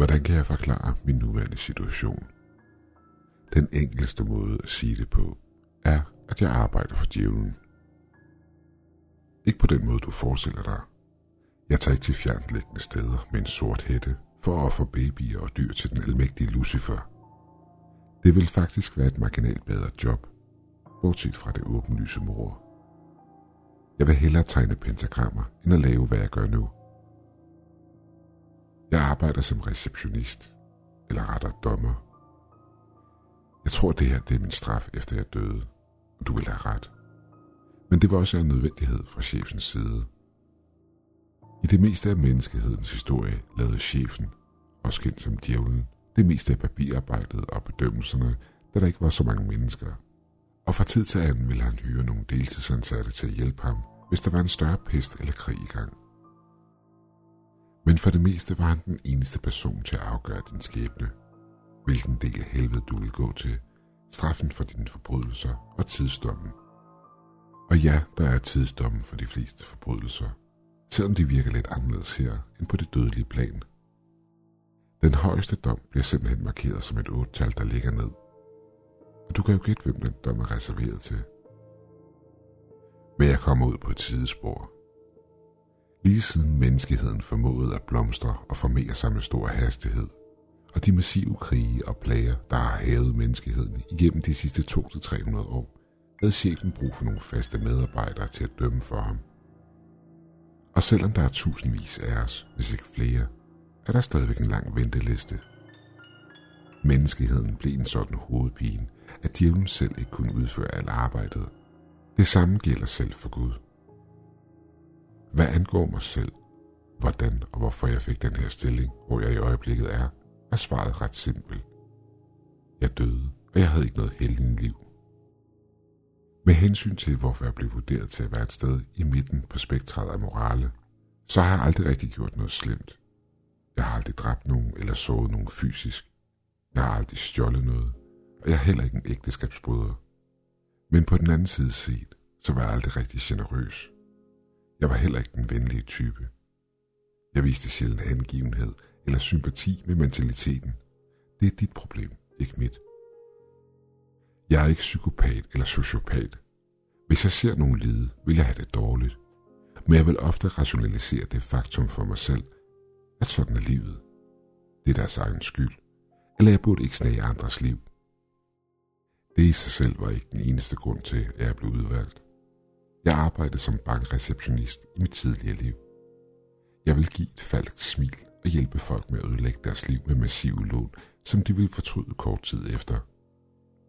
Hvordan kan jeg forklare min nuværende situation? Den enkleste måde at sige det på, er, at jeg arbejder for djævlen. Ikke på den måde, du forestiller dig. Jeg tager ikke til fjernlæggende steder med en sort hætte for at ofre babyer og dyr til den almægtige Lucifer. Det vil faktisk være et marginalt bedre job, bortset fra det åbenlyse mor. Jeg vil hellere tegne pentagrammer, end at lave, hvad jeg gør nu. Jeg arbejder som receptionist, eller rettere dommer. Jeg tror, det her det er min straf, efter jeg døde, og du vil have ret. Men det var også en nødvendighed fra chefens side. I det meste af menneskehedens historie lavede chefen, også kendt som djævlen, det meste af papirarbejdet og bedømmelserne, da der ikke var så mange mennesker. Og fra tid til anden ville han hyre nogle deltidsansatte til at hjælpe ham, hvis der var en større pest eller krig i gang. Men for det meste var han den eneste person til at afgøre din skæbne. Hvilken del af helvede du ville gå til, straffen for dine forbrydelser og tidsdommen. Og ja, der er tidsdommen for de fleste forbrydelser, selvom de virker lidt anderledes her end på det dødelige plan. Den højeste dom bliver simpelthen markeret som et otte-tal, der ligger ned. Og du kan jo gætte, hvem den dom er reserveret til. Men jeg kommer ud på et sidespor. Lige siden menneskeheden formåede at blomstre og formere sig med stor hastighed, og de massive krige og plager, der har hævet menneskeheden igennem de sidste 200-300 år, havde chefen brug for nogle faste medarbejdere til at dømme for ham. Og selvom der er tusindvis af os, hvis ikke flere, er der stadigvæk en lang venteliste. Menneskeheden blev en sådan hovedpine, at djævlen selv ikke kunne udføre alt arbejdet. Det samme gælder selv for Gud. Hvad angår mig selv, hvordan og hvorfor jeg fik den her stilling, hvor jeg i øjeblikket er, er svaret ret simpelt. Jeg døde, og jeg havde ikke noget heldigt liv. Med hensyn til, hvorfor jeg blev vurderet til at være et sted i midten på spektret af morale, så har jeg aldrig rigtig gjort noget slemt. Jeg har aldrig dræbt nogen eller såret nogen fysisk. Jeg har aldrig stjålet noget, og jeg er heller ikke en ægteskabsbryder. Men på den anden side set, så var jeg aldrig rigtig generøs. Jeg var heller ikke den venlige type. Jeg viste sjældent hengivenhed eller sympati med mentaliteten. Det er dit problem, ikke mit. Jeg er ikke psykopat eller sociopat. Hvis jeg ser nogen lide, vil jeg have det dårligt. Men jeg vil ofte rationalisere det faktum for mig selv, at sådan er livet. Det er deres egen skyld. Eller jeg burde ikke snage andres liv. Det i sig selv var ikke den eneste grund til, at jeg blev udvalgt. Jeg arbejdede som bankreceptionist i mit tidligere liv. Jeg vil give et falsk smil og hjælpe folk med at ødelægge deres liv med massive lån, som de vil fortryde kort tid efter.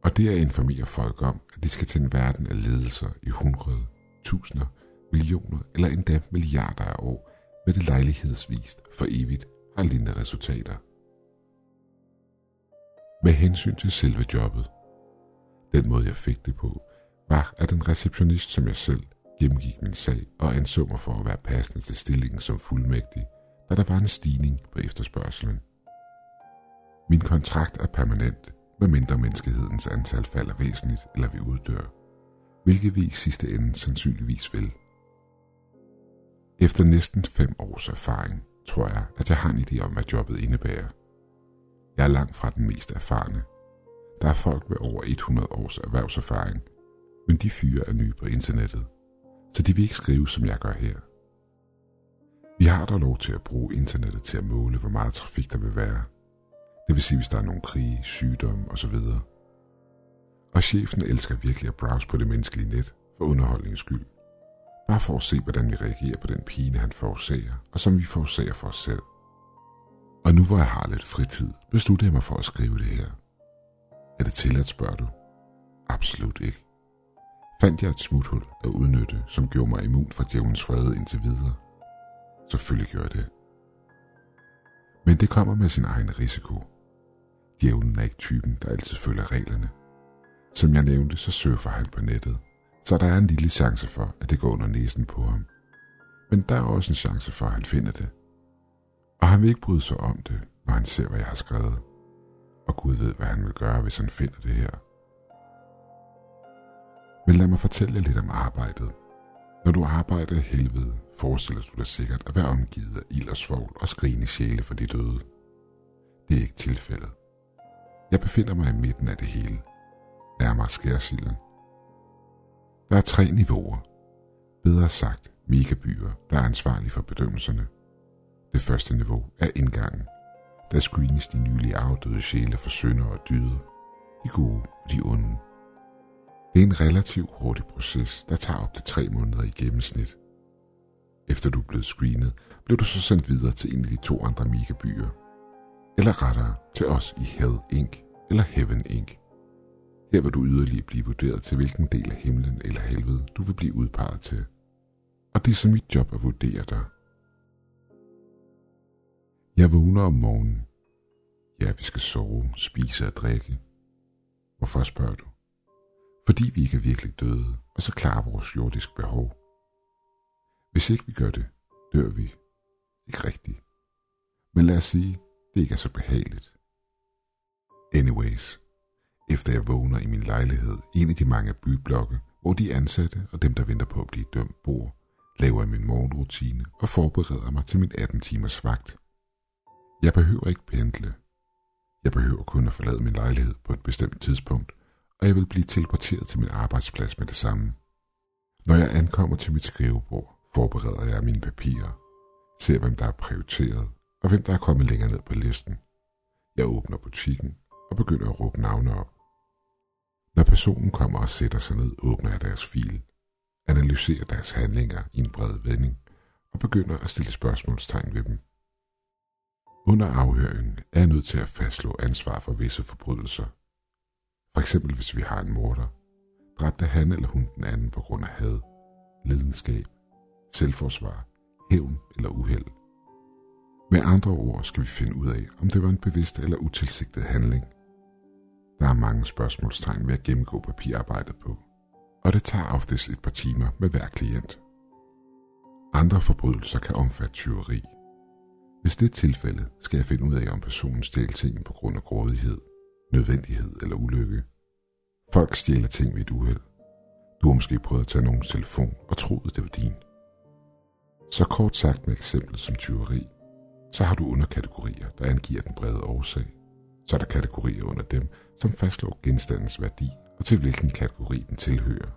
Og det er at informere folk om, at de skal til en verden af ledelser i hundrede, tusinder, millioner eller endda milliarder af år, med det lejlighedsvist for evigt har lignende resultater. Med hensyn til selve jobbet, den måde jeg fik det på, var, at en receptionist som jeg selv gennemgik min sag og anså mig for at være passende til stillingen som fuldmægtig, da der var en stigning på efterspørgselen. Min kontrakt er permanent, medmindre menneskehedens antal falder væsentligt eller vi uddør, hvilket vi i sidste ende sandsynligvis vil. Efter næsten fem års erfaring, tror jeg, at jeg har en idé om, hvad jobbet indebærer. Jeg er langt fra den mest erfarne. Der er folk med over 100 års erhvervserfaring, men de fyre er nye på internettet, så de vil ikke skrive, som jeg gør her. Vi har dog lov til at bruge internettet til at måle, hvor meget trafik der vil være. Det vil sige, hvis der er nogle krige, sygdomme osv. Og chefen elsker virkelig at browse på det menneskelige net for underholdningens skyld. Bare for at se, hvordan vi reagerer på den pine, han forårsager, og som vi forårsager for os selv. Og nu hvor jeg har lidt fritid, beslutter jeg mig for at skrive det her. Er det tilladt, spørger du? Absolut ikke. Fandt jeg et smuthul at udnytte, som gjorde mig immun fra djævelens fred indtil videre? Selvfølgelig gjorde jeg det. Men det kommer med sin egen risiko. Djævlen er ikke typen, der altid følger reglerne. Som jeg nævnte, så surfer han på nettet, så der er en lille chance for, at det går under næsen på ham. Men der er også en chance for, at han finder det. Og han vil ikke bryde sig om det, når han ser, hvad jeg har skrevet. Og Gud ved, hvad han vil gøre, hvis han finder det her. Men lad mig fortælle jer lidt om arbejdet. Når du arbejder i helvede, forestiller du dig sikkert at være omgivet af ild og svovl og skrigende sjæle for de døde. Det er ikke tilfældet. Jeg befinder mig i midten af det hele, nærmere skærsilden. Der er tre niveauer. Bedre sagt, megabyer, der er ansvarlige for bedømmelserne. Det første niveau er indgangen. Der screenes de nylige afdøde sjæle for synder og dyde. de gode og de onde. Det er en relativt hurtig proces, der tager op til tre måneder i gennemsnit. Efter du er blevet screenet, blev du så sendt videre til en af de to andre megabyer. Eller rettere til os i Hell Inc. eller Heaven Inc. Her vil du yderligere blive vurderet til hvilken del af himlen eller helvede du vil blive udpeget til. Og det er så mit job at vurdere dig. Jeg vågner om morgenen. Ja, vi skal sove, spise og drikke. Hvorfor spørger du? Fordi vi ikke er virkelig døde, og så klarer vores jordiske behov. Hvis ikke vi gør det, dør vi. Ikke rigtigt. Men lad os sige, det ikke er så behageligt. Anyways, efter jeg vågner i min lejlighed en af de mange byblokke, hvor de ansatte og dem, der venter på at blive dømt, bor, laver jeg min morgenrutine og forbereder mig til min 18 timers vagt. Jeg behøver ikke pendle. Jeg behøver kun at forlade min lejlighed på et bestemt tidspunkt, og jeg vil blive teleporteret til min arbejdsplads med det samme. Når jeg ankommer til mit skrivebord, forbereder jeg mine papirer, ser hvem der er prioriteret, og hvem der er kommet længere ned på listen. Jeg åbner butikken og begynder at råbe navne op. Når personen kommer og sætter sig ned, åbner jeg deres fil, analyserer deres handlinger i en bred vending og begynder at stille spørgsmålstegn ved dem. Under afhøringen er jeg nødt til at fastslå ansvar for visse forbrydelser. For eksempel hvis vi har en morder, dræbte han eller hun den anden på grund af had, lidenskab, selvforsvar, hævn eller uheld. Med andre ord skal vi finde ud af, om det var en bevidst eller utilsigtet handling. Der er mange spørgsmålstegn ved at gennemgå papirarbejdet på, og det tager oftest et par timer med hver klient. Andre forbrydelser kan omfatte tyveri, hvis det er tilfældet, skal jeg finde ud af, om personen stjal ting på grund af grådighed, nødvendighed eller ulykke. Folk stjæler ting ved et uheld. Du har måske prøvet at tage nogens telefon og troet, det var din. Så kort sagt med eksemplet som tyveri, så har du underkategorier, der angiver den brede årsag. Så er der kategorier under dem, som fastslår genstandens værdi og til hvilken kategori den tilhører.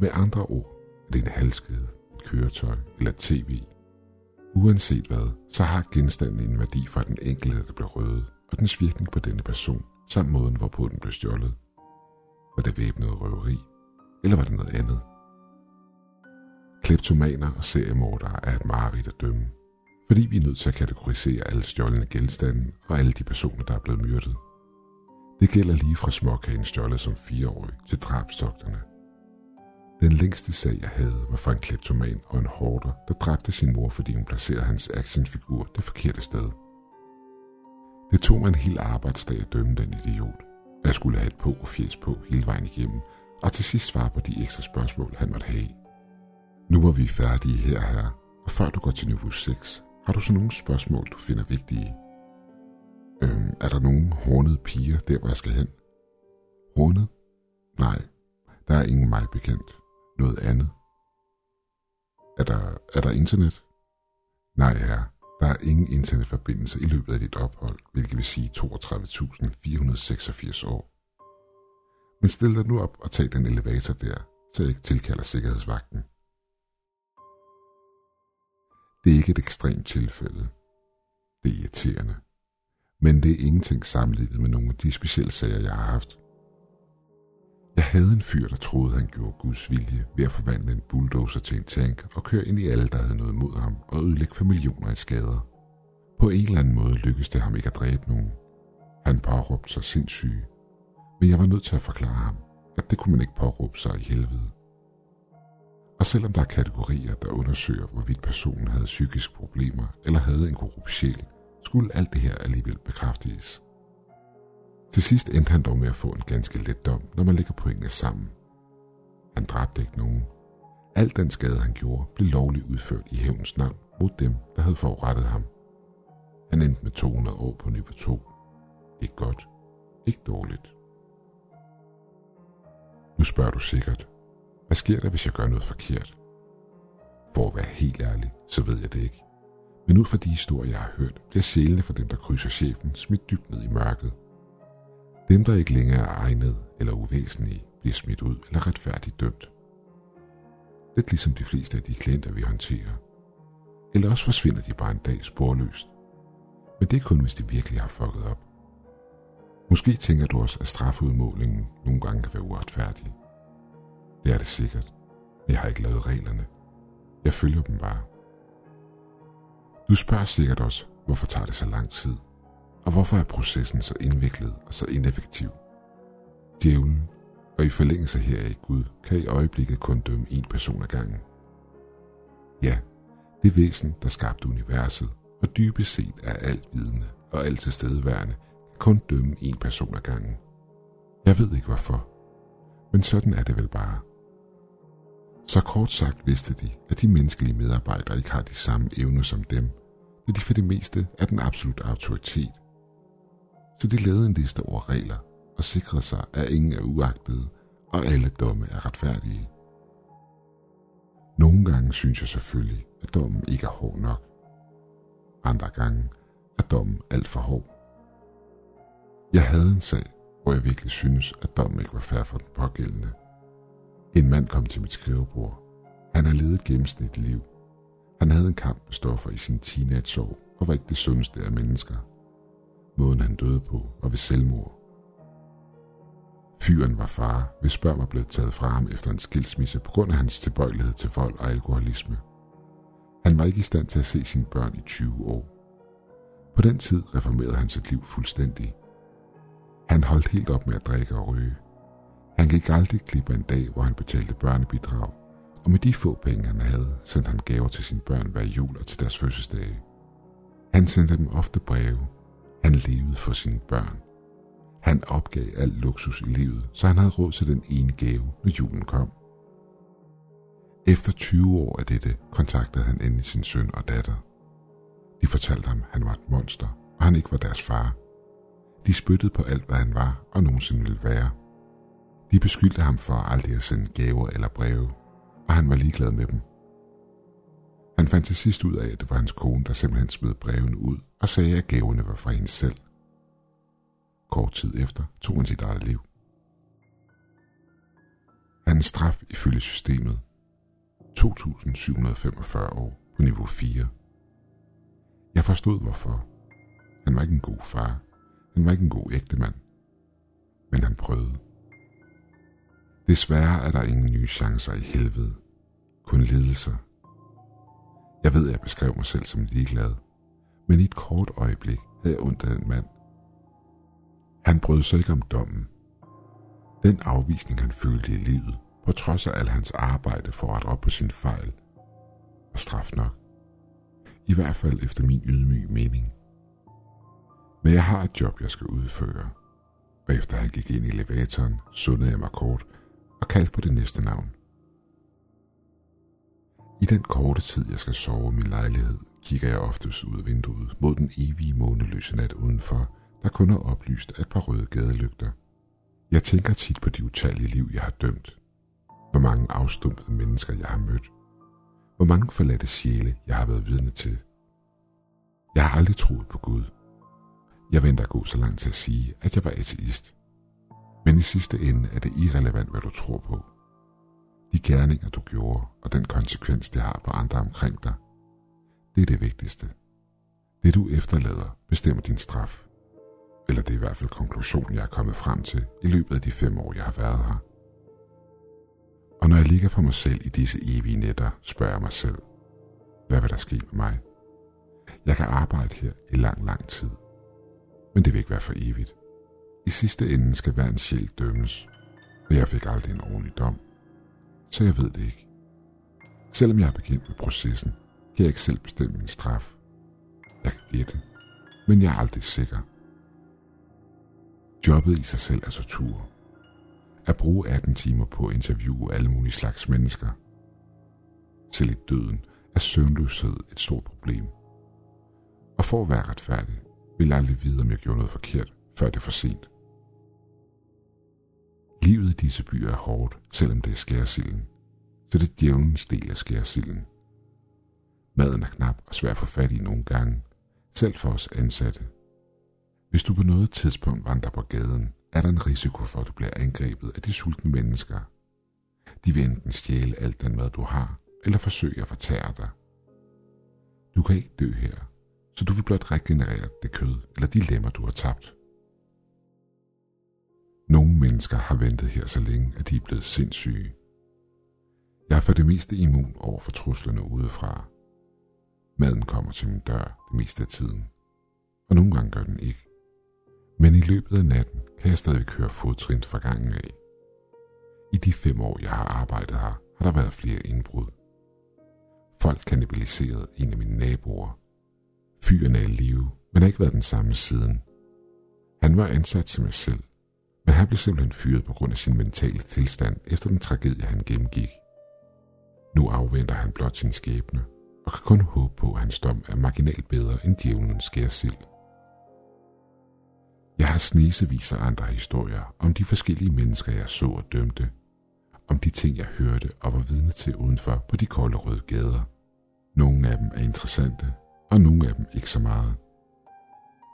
Med andre ord er det en halskede, et køretøj eller et tv, Uanset hvad, så har genstanden en værdi for den enkelte, der bliver røvet, og dens virkning på denne person, samt måden, hvorpå den blev stjålet. Var det væbnet røveri, eller var det noget andet? Kleptomaner og seriemordere er et mareridt at dømme, fordi vi er nødt til at kategorisere alle stjålne genstande og alle de personer, der er blevet myrdet. Det gælder lige fra småkagen stjålet som fireårig til drabstogterne – den længste sag, jeg havde, var fra en kleptoman og en hårder, der dræbte sin mor, fordi hun placerede hans actionfigur det forkerte sted. Det tog mig en hel arbejdsdag at dømme den idiot. Jeg skulle have et på og fjes på hele vejen igennem, og til sidst svare på de ekstra spørgsmål, han måtte have. Nu var vi færdige her her, og før du går til niveau 6, har du så nogle spørgsmål, du finder vigtige? Øhm, er der nogen hornede piger der, hvor jeg skal hen? Hornet? Nej, der er ingen mig bekendt noget andet? Er der, er der internet? Nej, herre. Der er ingen internetforbindelse i løbet af dit ophold, hvilket vil sige 32.486 år. Men stil dig nu op og tag den elevator der, så jeg ikke tilkalder sikkerhedsvagten. Det er ikke et ekstremt tilfælde. Det er irriterende. Men det er ingenting sammenlignet med nogle af de specielle sager, jeg har haft. Jeg havde en fyr, der troede, han gjorde Guds vilje ved at forvandle en bulldozer til en tank og køre ind i alle, der havde noget mod ham og ødelægge for millioner i skader. På en eller anden måde lykkedes det ham ikke at dræbe nogen. Han påråbte sig sindssyg, men jeg var nødt til at forklare ham, at det kunne man ikke påråbe sig i helvede. Og selvom der er kategorier, der undersøger, hvorvidt personen havde psykiske problemer eller havde en korrupt sjæl, skulle alt det her alligevel bekræftes. Til sidst endte han dog med at få en ganske let dom, når man lægger pointene sammen. Han dræbte ikke nogen. Alt den skade, han gjorde, blev lovligt udført i hævnens navn mod dem, der havde forurettet ham. Han endte med 200 år på niveau 2. Ikke godt. Ikke dårligt. Nu spørger du sikkert, hvad sker der, hvis jeg gør noget forkert? For at være helt ærlig, så ved jeg det ikke. Men ud fra de historier, jeg har hørt, bliver sjælene for dem, der krydser chefen, smidt dybt ned i mørket. Dem, der ikke længere er egnet eller uvæsentlige, bliver smidt ud eller retfærdigt dømt. Lidt ligesom de fleste af de klienter, vi håndterer. Eller også forsvinder de bare en dag sporløst. Men det er kun, hvis de virkelig har fucket op. Måske tænker du også, at strafudmålingen nogle gange kan være uretfærdig. Det er det sikkert. Jeg har ikke lavet reglerne. Jeg følger dem bare. Du spørger sikkert også, hvorfor tager det så lang tid? Og hvorfor er processen så indviklet og så ineffektiv? Djævlen, og i forlængelse heraf Gud, kan i øjeblikket kun dømme en person ad gangen. Ja, det væsen, der skabte universet, og dybest set er alt vidende og alt tilstedeværende, kan kun dømme en person ad gangen. Jeg ved ikke hvorfor, men sådan er det vel bare. Så kort sagt vidste de, at de menneskelige medarbejdere ikke har de samme evner som dem, da de for det meste er den absolut autoritet. Så de lavede en liste over regler og sikrede sig, at ingen er uagtede, og alle domme er retfærdige. Nogle gange synes jeg selvfølgelig, at dommen ikke er hård nok. Andre gange er dommen alt for hård. Jeg havde en sag, hvor jeg virkelig synes, at dommen ikke var fair for den pågældende – en mand kom til mit skrivebord. Han har levet et gennemsnitligt liv. Han havde en kamp med stoffer i sin teenageår og var ikke det sundeste af mennesker. Måden han døde på var ved selvmord. Fyren var far, hvis børn var blevet taget fra ham efter en skilsmisse på grund af hans tilbøjelighed til vold og alkoholisme. Han var ikke i stand til at se sine børn i 20 år. På den tid reformerede han sit liv fuldstændig. Han holdt helt op med at drikke og ryge. Han gik aldrig klippe en dag, hvor han betalte børnebidrag, og med de få penge, han havde, sendte han gaver til sine børn hver jul og til deres fødselsdage. Han sendte dem ofte breve. Han levede for sine børn. Han opgav al luksus i livet, så han havde råd til den ene gave, når julen kom. Efter 20 år af dette kontaktede han endelig sin søn og datter. De fortalte ham, at han var et monster, og han ikke var deres far. De spyttede på alt, hvad han var og nogensinde ville være – de beskyldte ham for aldrig at sende gaver eller breve, og han var ligeglad med dem. Han fandt til sidst ud af, at det var hans kone, der simpelthen smed brevene ud og sagde, at gaverne var fra hende selv. Kort tid efter tog han sit eget liv. Hans straf ifølge systemet 2.745 år på niveau 4. Jeg forstod hvorfor. Han var ikke en god far. Han var ikke en god ægtemand. Men han prøvede. Desværre er der ingen nye chancer i helvede. Kun lidelser. Jeg ved, at jeg beskrev mig selv som ligeglad. Men i et kort øjeblik havde jeg ondt af den mand. Han brød sig ikke om dommen. Den afvisning, han følte i livet, på trods af al hans arbejde for at op på sin fejl, var straf nok. I hvert fald efter min ydmyge mening. Men jeg har et job, jeg skal udføre. Og efter han gik ind i elevatoren, sundede jeg mig kort og kaldte på det næste navn. I den korte tid, jeg skal sove i min lejlighed, kigger jeg oftest ud af vinduet mod den evige måneløse nat udenfor, der kun er oplyst af et par røde gadelygter. Jeg tænker tit på de utallige liv, jeg har dømt. Hvor mange afstumpede mennesker, jeg har mødt. Hvor mange forladte sjæle, jeg har været vidne til. Jeg har aldrig troet på Gud. Jeg venter at gå så langt til at sige, at jeg var ateist. Men i sidste ende er det irrelevant, hvad du tror på. De gerninger, du gjorde, og den konsekvens, det har på andre omkring dig, det er det vigtigste. Det du efterlader, bestemmer din straf. Eller det er i hvert fald konklusionen, jeg er kommet frem til i løbet af de fem år, jeg har været her. Og når jeg ligger for mig selv i disse evige nætter, spørger jeg mig selv, hvad vil der ske med mig? Jeg kan arbejde her i lang, lang tid. Men det vil ikke være for evigt. I sidste ende skal hver en sjæl dømmes, og jeg fik aldrig en ordentlig dom. Så jeg ved det ikke. Selvom jeg er bekendt med processen, kan jeg ikke selv bestemme min straf. Jeg kan gætte, men jeg er aldrig sikker. Jobbet i sig selv er tortur. At bruge 18 timer på at interviewe alle mulige slags mennesker. Selv i døden er søvnløshed et stort problem. Og for at være retfærdig, vil jeg aldrig vide, om jeg gjorde noget forkert, før det er for sent. Livet i disse byer er hårdt, selvom det er skærsilden. Så det er djævelens del af skærsilden. Maden er knap og svær at få fat i nogle gange, selv for os ansatte. Hvis du på noget tidspunkt vandrer på gaden, er der en risiko for, at du bliver angrebet af de sultne mennesker. De vil enten stjæle alt den mad, du har, eller forsøge at fortære dig. Du kan ikke dø her, så du vil blot regenerere det kød eller de lemmer, du har tabt. Nogle mennesker har ventet her så længe, at de er blevet sindssyge. Jeg er for det meste immun over for truslerne udefra. Maden kommer til min dør det meste af tiden, og nogle gange gør den ikke. Men i løbet af natten kan jeg stadig køre fodtrin fra gangen af. I de fem år, jeg har arbejdet her, har der været flere indbrud. Folk kannibaliserede en af mine naboer. Fyren er i live, men har ikke været den samme siden. Han var ansat til mig selv, men han blev simpelthen fyret på grund af sin mentale tilstand efter den tragedie, han gennemgik. Nu afventer han blot sin skæbne, og kan kun håbe på, at hans dom er marginalt bedre end djævlen sild. Jeg har snesevis af andre historier om de forskellige mennesker, jeg så og dømte, om de ting, jeg hørte og var vidne til udenfor på de kolde røde gader. Nogle af dem er interessante, og nogle af dem ikke så meget.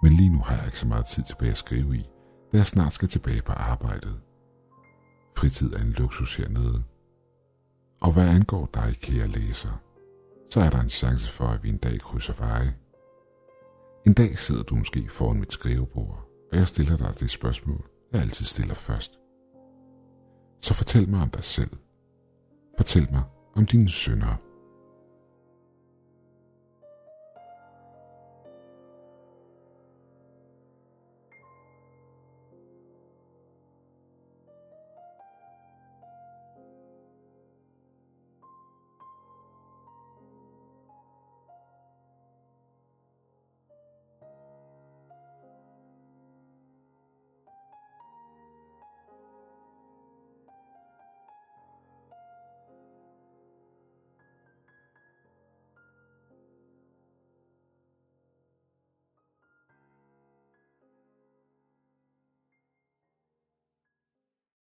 Men lige nu har jeg ikke så meget tid tilbage at skrive i, da jeg snart skal tilbage på arbejdet. Fritid er en luksus hernede. Og hvad angår dig, kære læser, så er der en chance for, at vi en dag krydser veje. En dag sidder du måske foran mit skrivebord, og jeg stiller dig det spørgsmål, jeg altid stiller først. Så fortæl mig om dig selv. Fortæl mig om dine sønner